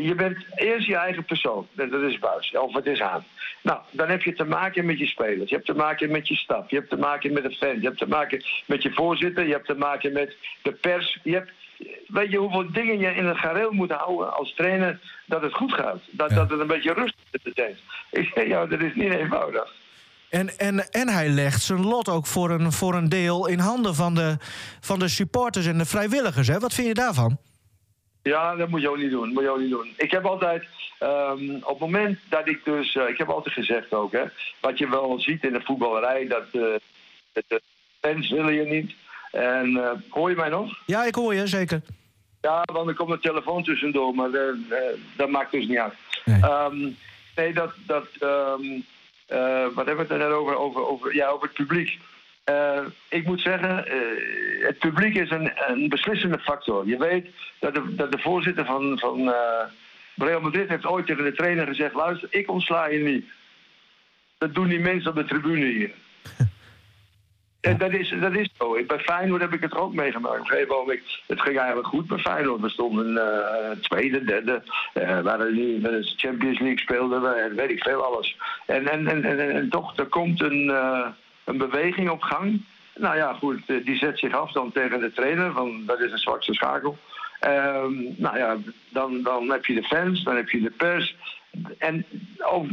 Je bent eerst je eigen persoon. Dat is Buis. Of het is aan. Nou, dan heb je te maken met je spelers. Je hebt te maken met je staf. Je hebt te maken met de fans. Je hebt te maken met je voorzitter. Je hebt te maken met de pers. Je hebt, weet je hoeveel dingen je in het gareel moet houden als trainer dat het goed gaat. Dat, dat het een beetje rustig is. Ik zeg, ja, dat is niet eenvoudig. En, en, en hij legt zijn lot ook voor een, voor een deel in handen van de, van de supporters en de vrijwilligers. Hè? Wat vind je daarvan? Ja, dat moet je ook niet doen. Moet je ook niet doen. Ik heb altijd, um, op het moment dat ik dus, uh, ik heb altijd gezegd ook, hè, wat je wel ziet in de voetballerij, dat uh, de fans willen je niet. En uh, hoor je mij nog? Ja, ik hoor je, zeker. Ja, want er komt een telefoon tussendoor, maar eh, eh, dat maakt dus niet uit. Nee. Ehm, nee, dat. dat ehm, eh, wat hebben we het net over? Over, over, ja, over het publiek. Eh, ik moet zeggen, eh, het publiek is een, een beslissende factor. Je weet dat de, dat de voorzitter van, van eh, Real Madrid heeft ooit tegen de trainer gezegd: luister, ik ontsla je niet. Dat doen die mensen op de tribune hier. En dat is, dat is zo. Bij Feyenoord heb ik het ook meegemaakt. Op een gegeven moment, het ging eigenlijk goed bij Feyenoord. We stonden eh, tweede, derde. Uh, waren nu de Champions League speelden we weet ik veel alles. En, en, en, en, en toch, er komt een, eh, een beweging op gang. Nou ja, goed, eh, die zet zich af dan tegen de trainer. Van, dat is een zwakste schakel. Ehm, nou ja, dan, dan heb je de fans, dan heb je de pers. En ook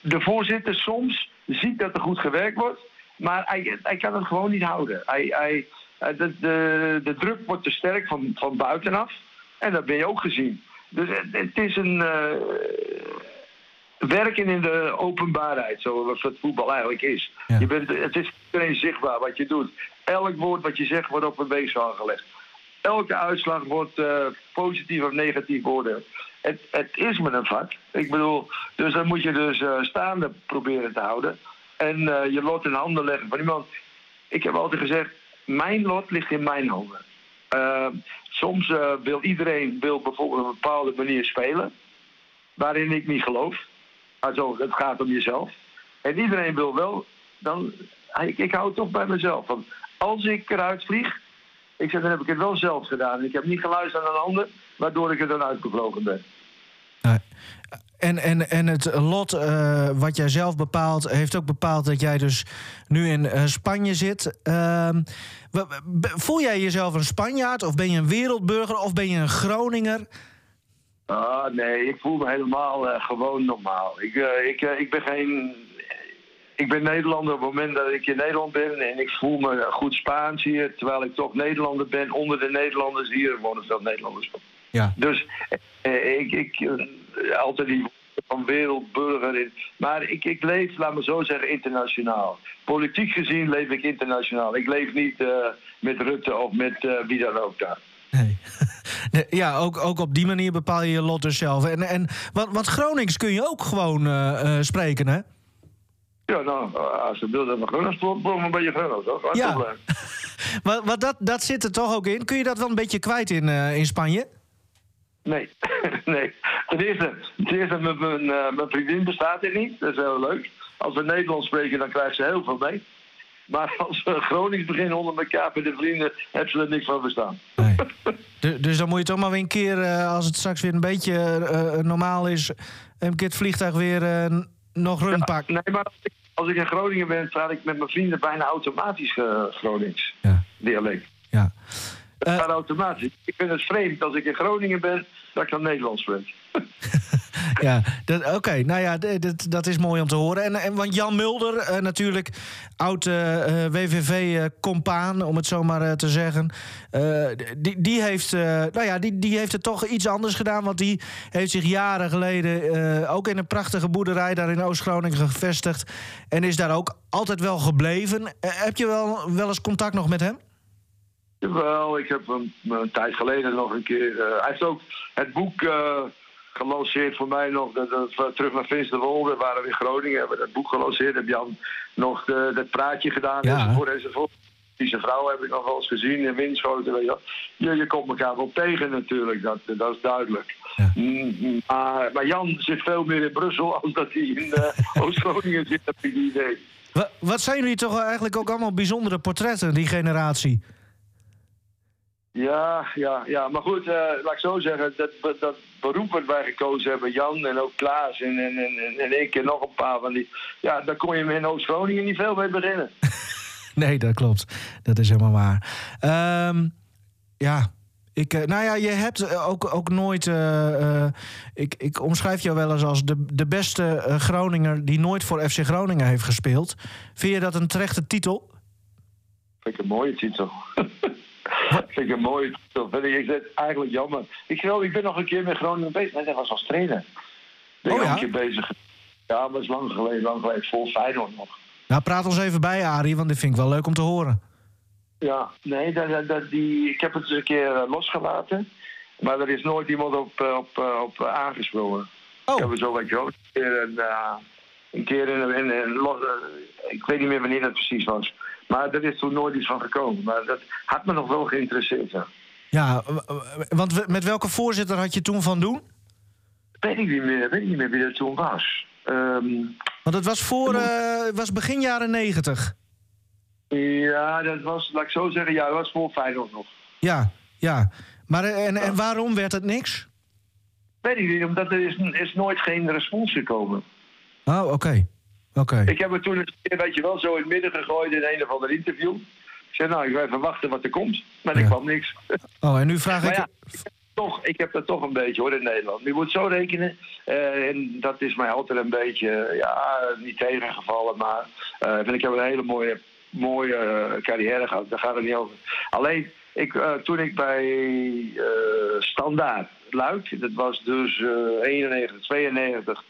de voorzitter soms ziet dat er goed gewerkt wordt. Maar hij, hij kan het gewoon niet houden. Hij, hij, eh, de, de, de druk wordt te sterk van, van buitenaf. En dat ben je ook gezien. Dus het, het is een eh, werken in de openbaarheid, zoals het voetbal eigenlijk is. Ja. Je bent, het is iedereen zichtbaar wat je doet. Elk woord wat je zegt wordt op een weegschaal gelegd. Elke uitslag wordt eh, positief of negatief beoordeeld. Het, het is met een vak. Ik bedoel, dus dan moet je dus staande proberen te houden. En eh, je lot in handen leggen van iemand. Ik heb altijd gezegd, mijn lot ligt in mijn handen. Eh, soms eh, wil iedereen wil bijvoorbeeld op een bepaalde manier spelen. Waarin ik niet geloof. Also, het gaat om jezelf. En iedereen wil wel. Dan, ik, ik hou het toch bij mezelf. Want als ik eruit vlieg. Ik zeg, dan heb ik het wel zelf gedaan. Ik heb niet geluisterd naar een ander. Waardoor ik er dan uitgevlogen ben. En, en, en het lot eh, wat jij zelf bepaalt, heeft ook bepaald dat jij dus nu in eh, Spanje zit. Ehm, voel jij jezelf een Spanjaard of ben je een wereldburger of ben je een Groninger? Ah, nee, ik voel me helemaal eh, gewoon normaal. Ik, ik, ik ben geen. Ik ben Nederlander op het moment dat ik in Nederland ben. En ik voel me goed Spaans hier. Terwijl ik toch Nederlander ben. Onder de Nederlanders hier wonen veel Nederlanders. Ja. Dus eh, ik, ik eh, altijd die woorden van wereldburger. In. Maar ik, ik leef, laat me zo zeggen, internationaal. Politiek gezien leef ik internationaal. Ik leef niet eh, met Rutte of met wie dan ook daar. Nee. Ja, ook, ook op die manier bepaal je je lot dus zelf. En, en, want, want Gronings kun je ook gewoon spreken, hè? Ja, nou, als je wil dat we Groningen spelen, een beetje Groningen, toch? Ja. Maar, maar dat, dat zit er toch ook in. Kun je dat wel een beetje kwijt in, in Spanje? Nee, nee. Ten eerste, ten eerste mijn, mijn, eh, mijn vriendin bestaat er niet. Dat is heel leuk. Als we Nederlands spreken, dan krijgt ze heel veel mee. Maar als we Gronings beginnen onder elkaar met de vrienden, hebben ze er niks van verstaan. Nee. Du- dus dan moet je toch maar weer een keer, eh, als het straks weer een beetje eh, normaal is, een keer het vliegtuig weer nog run pakken. Nee, maar als ik, als ik in Groningen ben, praat ik met mijn vrienden bijna automatisch Gronings Ja. dialect. Ja. Eh, gaat automatisch. Ik vind het vreemd als ik in Groningen ben, dat ik dan Nederlands spreek. Ja, oké. Nou ja, dat, is mooi om te horen. En, en want Jan Mulder, eh, natuurlijk oud eh, eh, WVV-compaan, om het zo maar te zeggen. die, die, heeft, nou ja, die, die heeft het toch iets anders gedaan. Want die heeft zich jaren geleden ook in een prachtige boerderij daar in Oost-Groningen gevestigd. En is daar ook altijd wel gebleven. Heb je wel, wel eens contact nog met hem? Wel, ik heb een tijd geleden nog een keer. eh, hij heeft ook het boek eh, gelanceerd voor mij nog. Dat, dat we terug naar Finsterwolde waren we in Groningen. Hebben dat boek gelanceerd. Heb Jan nog de, dat praatje gedaan. Ja. Enzovoort, enzovoort. Die zijn vrouw heb ik nog wel eens gezien in Winschoten. Weet je, wel. je, je komt elkaar wel tegen natuurlijk, dat, dat is duidelijk. Ja. Mm, Maar, maar Jan zit veel meer in Brussel als dat hij in eh, Oost-Groningen zit, heb ik het idee. Wa- Wat zijn jullie toch eigenlijk ook allemaal bijzondere portretten, die generatie? Ja, ja, ja. Maar goed, eh, laat ik zo zeggen, dat, dat beroep wat wij gekozen hebben, Jan en ook Klaas en, en, en, en ik en nog een paar van die. Ja, daar kon je me in Oost-Groningen niet veel mee beginnen. Nee, dat klopt. Dat is helemaal waar. Ehm, ja, ik, eh, nou ja, je hebt eh, ook, ook nooit. ik, ik omschrijf jou wel eens als de, de beste Groninger die nooit voor FC Groningen heeft gespeeld. Vind je dat een terechte titel? Vind ik een mooie titel. Vind ik een mooie titel. Vind ik, ik zeg, eigenlijk jammer. Ik, geloof, ik ben nog een keer met Groningen bezig. Nee, dat was als trainer. Ben ik Oh, ja? een keer bezig. Ja, maar dat is lang geleden, lang geleden. Vol Feyenoord nog. Nou, praat ons even bij, Arie, want dit vind ik wel leuk om te horen. Ja, nee, dat, dat, die, ik heb het eens een keer eh, losgelaten. Maar er is nooit iemand op, eh, op, eh, op eh, aangesproken. Oh. Ik heb het zo wat groot. Een keer, een, eh, een keer in, in, in los, ik weet niet meer wanneer dat precies was. Maar er is toen nooit iets van gekomen. Maar dat had me nog wel geïnteresseerd. Ja. Ja, want met welke voorzitter had je toen van doen? Weet ik niet meer, weet ik niet meer wie dat toen was. Ehm, Want het was, voor, eh, was begin jaren negentig. ja, dat was, laat ik zo zeggen, ja, dat was voor Feyenoord nog. Ja, ja. Maar eh, en, en waarom werd het niks? Weet ik niet, omdat er is, is nooit geen respons gekomen. Oh, oké. Ik heb het toen een keer, weet je wel, zo in het midden gegooid in een of ander interview. Ik zei, nou, ik ga even wachten wat er komt. Maar er Ja. kwam niks. Oh, en nu vraag Maar ik... ja, toch, ik heb dat toch een beetje hoor in Nederland. Je moet zo rekenen. eh, en dat is mij altijd een beetje, ja, niet tegengevallen. Maar eh, vind ik heb een hele mooie, mooie eh, carrière gehad. Daar gaat het niet over. Alleen, ik, toen ik bij Standaard Luik, dat was dus eh 91, 92,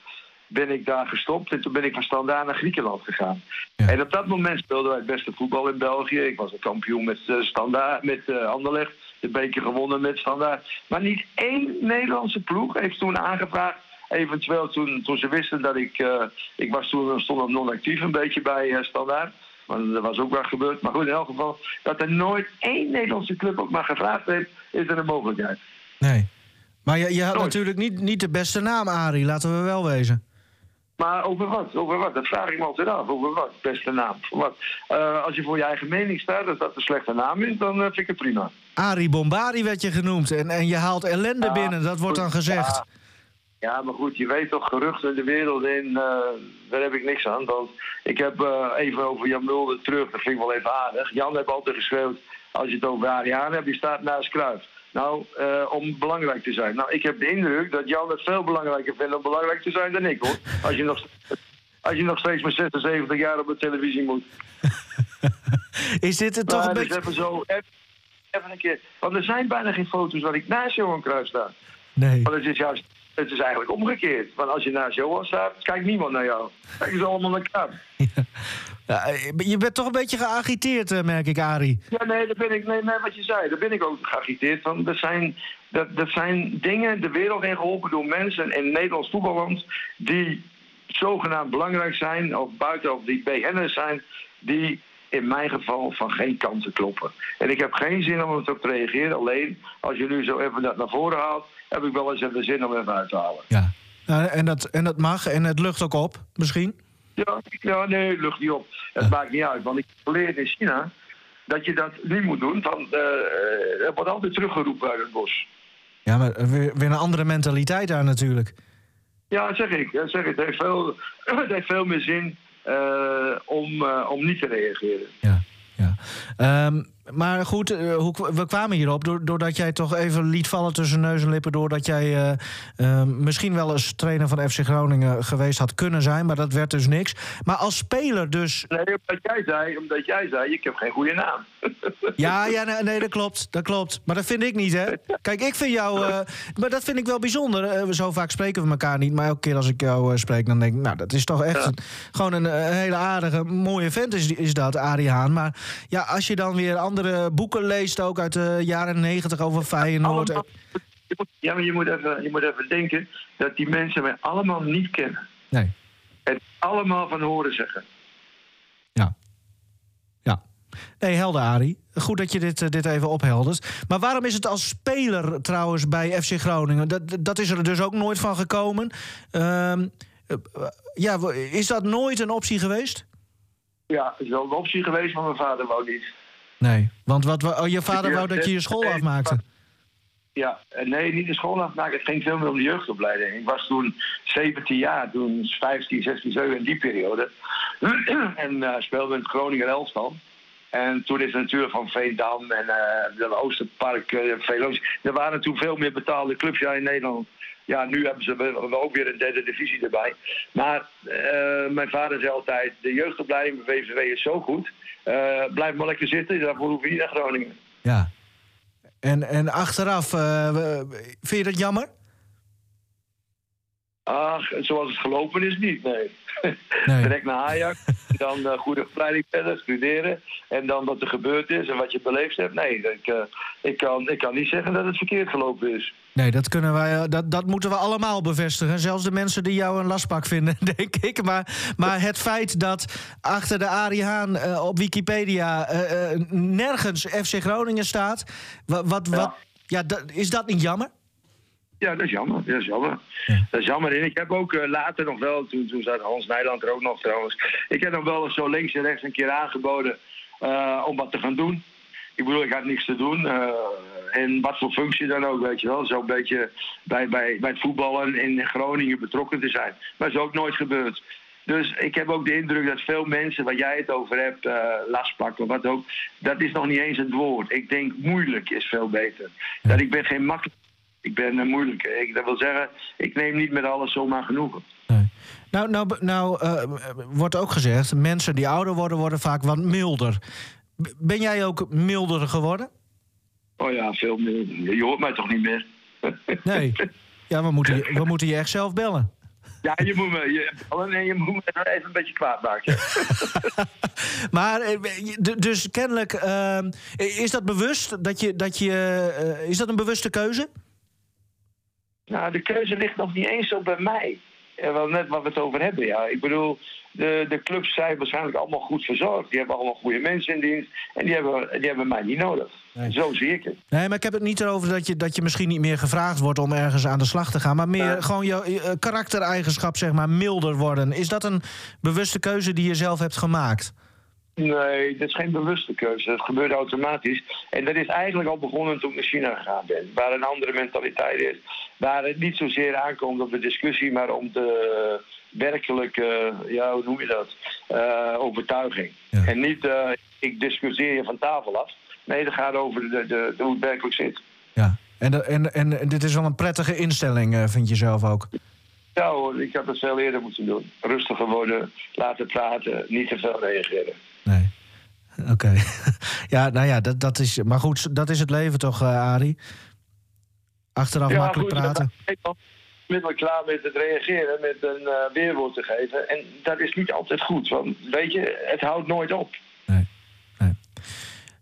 ben ik daar gestopt. En toen ben ik van Standaard naar Griekenland gegaan. Ja. En op dat moment speelden wij het beste voetbal in België. Ik was een kampioen met uh, Standaard, met uh, Anderlecht. De beker gewonnen met Standaard. Maar niet één Nederlandse ploeg heeft toen aangevraagd. Eventueel toen, toen ze wisten dat ik... Uh, ik was toen stond op non-actief een beetje bij Standaard. Maar dat was ook wel gebeurd. Maar goed, in elk geval... dat er nooit één Nederlandse club ook maar gevraagd heeft... is er een mogelijkheid. Nee. Maar je, je had nooit. natuurlijk niet, niet de beste naam, Arie. Laten we wel wezen. Maar over wat? Over wat? Dat vraag ik me altijd af. Over wat? Beste naam. Voor wat? Uh, als je voor je eigen mening staat, dat dat een slechte naam is, dan uh, vind ik het prima. Arie Bombari werd je genoemd. En, en je haalt ellende ja, binnen, dat wordt dan gezegd. Ja. ja. maar goed, je weet toch, geruchten de wereld in, uh, daar heb ik niks aan. Want ik heb even over Jan Mulder terug, dat vind ik wel even aardig. Jan heeft altijd geschreeuwd, als je het over Arie Haan hebt, je staat naast Kruif. Nou, uh, om belangrijk te zijn. Nou, ik heb de indruk dat Jan het veel belangrijker vindt om belangrijk te zijn dan ik, hoor. Als je nog, als je nog steeds met 76 jaar op de televisie moet. Is dit het toch een dus beetje... Even zo, even, even, een keer. Want er zijn bijna geen foto's waar ik naast Johan Cruijff sta. Nee. Want het is juist... Het is eigenlijk omgekeerd. Want als je naast Johan staat, kijkt niemand naar jou. Kijken ze allemaal naar elkaar. Ja. Ja, je bent toch een beetje geagiteerd, merk ik, Arie. Ja, nee, dat ben ik. Nee, nee, wat je zei, daar ben ik ook geagiteerd van. Dat zijn, dat, dat zijn dingen de wereld in geholpen door mensen in Nederlands voetballand die zogenaamd belangrijk zijn, of buiten of die BN'ers zijn, die in mijn geval van geen kanten kloppen. En ik heb geen zin om erop te reageren. Alleen als je nu zo even dat naar voren haalt, heb ik wel eens even zin om even uit te halen. Ja, nou, en, dat, en dat mag en het lucht ook op, misschien? Ja, ja nee, het lucht niet op. Het ja. maakt niet uit. Want ik leer in China dat je dat niet moet doen. Want uh, er wordt altijd teruggeroepen uit het bos. Ja, maar weer, weer een andere mentaliteit daar natuurlijk. Ja, zeg ik. Zeg ik. Het, heeft veel, het heeft veel meer zin om, uh, om niet te reageren. Ja, ja. Um, maar goed, hoe, we kwamen hierop doordat jij toch even liet vallen tussen neus en lippen. Doordat jij uh, misschien wel eens trainer van FC Groningen geweest had kunnen zijn. Maar dat werd dus niks. Maar als speler dus. Nee, omdat jij zei, omdat jij zei ik heb geen goede naam. Ja, ja nee, nee, dat klopt. Dat klopt. Maar dat vind ik niet, hè? Kijk, ik vind jou. Uh, maar dat vind ik wel bijzonder. zo vaak spreken we elkaar niet. Maar elke keer als ik jou spreek, dan denk ik. Nou, dat is toch echt ja. een, gewoon een, een, hele aardige, mooie vent, is, is dat, Arie Haan. Maar ja, als je dan weer andere boeken leest, ook uit de jaren negentig over Feyenoord. Allemaal, ja, maar je moet, even, je moet even denken dat die mensen mij allemaal niet kennen. Nee. En allemaal van horen zeggen. Ja. Ja. Nee, helder, Arie. Goed dat je dit, dit even opheldert. Maar waarom is het als speler trouwens bij FC Groningen? Dat, dat is er dus ook nooit van gekomen. Um, ja, is dat nooit een optie geweest? Ja, het is wel een optie geweest, maar mijn vader wou niet. Nee, want wat, oh, je vader wou dat je je school afmaakte? Ja, nee, niet de school afmaken. Het ging veel meer om de jeugdopleiding. Ik was toen 17 jaar, toen 15, 16, 17 in die periode. en uh, speelde in het Groningen elftal. En toen is natuurlijk van Veendam en uh, de Oosterpark, uh, Er waren toen veel meer betaalde clubs ja, in Nederland. Ja, nu hebben ze ook weer een derde divisie erbij. Maar uh, mijn vader zei altijd, de jeugdopleiding bij VVW is zo goed. Uh, blijf maar lekker zitten, daarvoor hoef je niet naar Groningen. Ja. En, en achteraf, uh, vind je dat jammer? Ach, zoals het gelopen is niet, nee. Nee. Direct naar Ajax, dan uh, goede opleiding verder, studeren. En dan wat er gebeurd is en wat je beleefd hebt. Nee, ik, uh, ik, kan, ik kan niet zeggen dat het verkeerd gelopen is. Nee, dat, kunnen wij, eh, dat, dat moeten we allemaal bevestigen. Zelfs de mensen die jou een lastpak vinden, denk ik. Maar, maar het feit dat achter de Arie Haan uh, op Wikipedia nergens FC Groningen staat... Wat, wat, ja. wat, ja, is dat niet jammer? Ja, dat is jammer. Dat is jammer. Ja. Dat is jammer. En ik heb ook uh, later nog wel, toen, toen zat Hans Nijland er ook nog trouwens. Ik heb nog wel eens zo links en rechts een keer aangeboden uh, om wat te gaan doen. Ik bedoel, ik had niks te doen. Uh, en wat voor functie dan ook, weet je wel. Zo'n beetje bij, bij, bij het voetballen in Groningen betrokken te zijn. Maar dat is ook nooit gebeurd. Dus ik heb ook de indruk dat veel mensen, waar jij het over hebt, uh, last pakken wat ook. Dat is nog niet eens het woord. Ik denk moeilijk is veel beter. Dat ik ben geen makkelijk ik ben uh, moeilijk. Ik, dat wil zeggen, ik neem niet met alles zomaar genoegen. Nee. Nou, nou, nou uh, wordt ook gezegd, mensen die ouder worden, worden vaak wat milder. Ben jij ook milder geworden? Oh ja, veel milder. Je hoort mij toch niet meer? Nee. Ja, we moeten, je, we moeten je echt zelf bellen. Ja, je moet me je bellen en je moet me even een beetje kwaad maken. maar, dus kennelijk, uh, is dat bewust? Dat je, dat je, uh, is dat een bewuste keuze? Nou, de keuze ligt nog niet eens zo bij mij. Ja, wel net wat we het over hebben, ja. Ik bedoel, de, de clubs zijn waarschijnlijk allemaal goed verzorgd. Die hebben allemaal goede mensen in dienst. En die hebben, die hebben mij niet nodig. Nee. Zo zie ik het. Nee, maar ik heb het niet erover dat je, dat je misschien niet meer gevraagd wordt om ergens aan de slag te gaan. Maar meer ja. gewoon je, je karaktereigenschap, zeg maar, milder worden. Is dat een bewuste keuze die je zelf hebt gemaakt? Nee, dat is geen bewuste keuze. Dat gebeurt automatisch. En dat is eigenlijk al begonnen toen ik naar China gegaan ben. Waar een andere mentaliteit is. Waar het niet zozeer aankomt op de discussie, maar om de werkelijke, ja, hoe noem je dat? Uh, overtuiging. Ja. En niet, uh, ik discussieer je van tafel af. Nee, dat gaat over de, de, de hoe het werkelijk zit. Ja, en, en, en dit is wel een prettige instelling, uh, vind je zelf ook? Ja hoor, ik had het veel eerder moeten doen. Rustiger worden, laten praten, niet te veel reageren. Nee. Oké. Okay. ja, nou ja, dat, dat is. Maar goed, dat is het leven toch, uh, Arie? Achteraf ja, makkelijk goed, praten. Ik ben onmiddellijk klaar met het reageren, met een uh, weerwoord te geven. En dat is niet altijd goed, want weet je, het houdt nooit op. Nee. nee.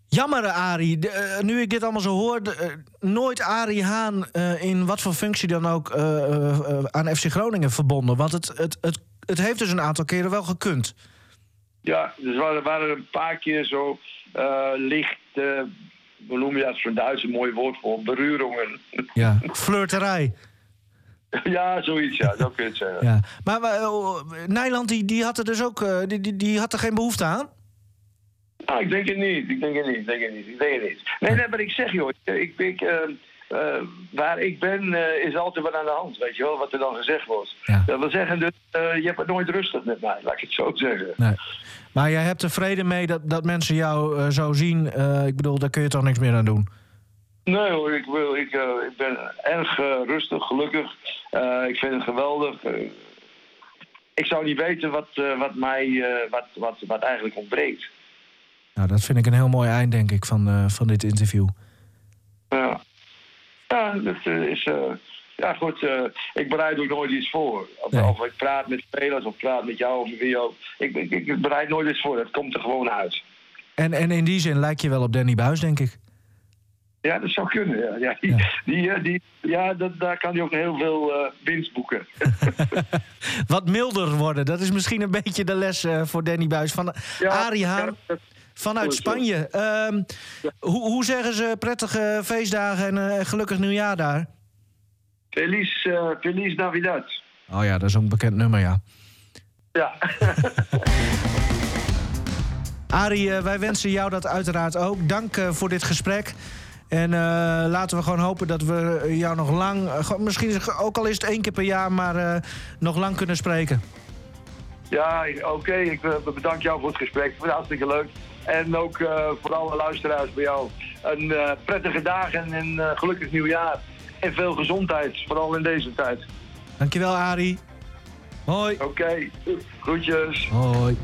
Jammer, Arie. De, uh, nu ik dit allemaal zo hoor, de, nooit Arie Haan in wat voor functie dan ook aan FC Groningen verbonden. Want het, het, het, het heeft dus een aantal keren wel gekund. Ja, dus er waren een paar keer zo uh, licht, uh, hoe noem je dat, zo'n Duitse mooi woord voor, beruringen. Ja, flirterij. ja, zoiets, ja, zo kun je het zeggen. Ja. Maar, uh, Nijland, die, die had er dus ook, die, die, die had er geen behoefte aan? Nou, ik denk het niet, ik denk het niet, ik denk het niet, ik denk het niet. Nee, nee, maar ik zeg joh, ik, ik uh, waar ik ben uh, is altijd wat aan de hand, weet je wel, wat er dan gezegd wordt. Ja. Dat wil zeggen, dus, uh, je hebt het nooit rustig met mij, laat ik het zo zeggen. Nee. Maar jij hebt er vrede mee dat, dat mensen jou zo zien. ik bedoel, daar kun je toch niks meer aan doen? Nee hoor, ik, wil, ik, ik ben erg rustig, gelukkig. ik vind het geweldig. ik zou niet weten wat, wat mij wat, wat, wat eigenlijk ontbreekt. Nou, dat vind ik een heel mooi eind, denk ik, van, van dit interview. Ja. Ja, dat is. Uh, ja, goed. Uh, ik bereid ook nooit iets voor. Of, nee. of, ik praat met spelers of praat met jou of wie ook. Ik, ik, ik bereid nooit iets voor. Het komt er gewoon uit. En, en in die zin lijk je wel op Danny Buis, denk ik. Ja, dat zou kunnen. Ja, ja, die, ja. Die, die, ja dat, daar kan hij ook heel veel uh, winst boeken. Wat milder worden, dat is misschien een beetje de les uh, voor Danny Buis. Van ja, Arie Haan. Ja, Vanuit Spanje. Um, ja. hoe, hoe zeggen ze prettige feestdagen en uh, gelukkig nieuwjaar daar? Feliz, uh, Feliz Navidad. Oh ja, dat is ook een bekend nummer, ja. Ja. Arie, uh, wij wensen jou dat uiteraard ook. Dank voor dit gesprek. En laten we gewoon hopen dat we jou nog lang, misschien ook al is het één keer per jaar, maar nog lang kunnen spreken. Ja, oké. Okay. Ik bedank jou voor het gesprek. Ik vond het hartstikke leuk. En ook uh, voor alle luisteraars bij jou. Een uh, prettige dag en een uh, gelukkig nieuwjaar. En veel gezondheid, vooral in deze tijd. Dankjewel, Arie. Hoi. Oké, okay. groetjes. Hoi.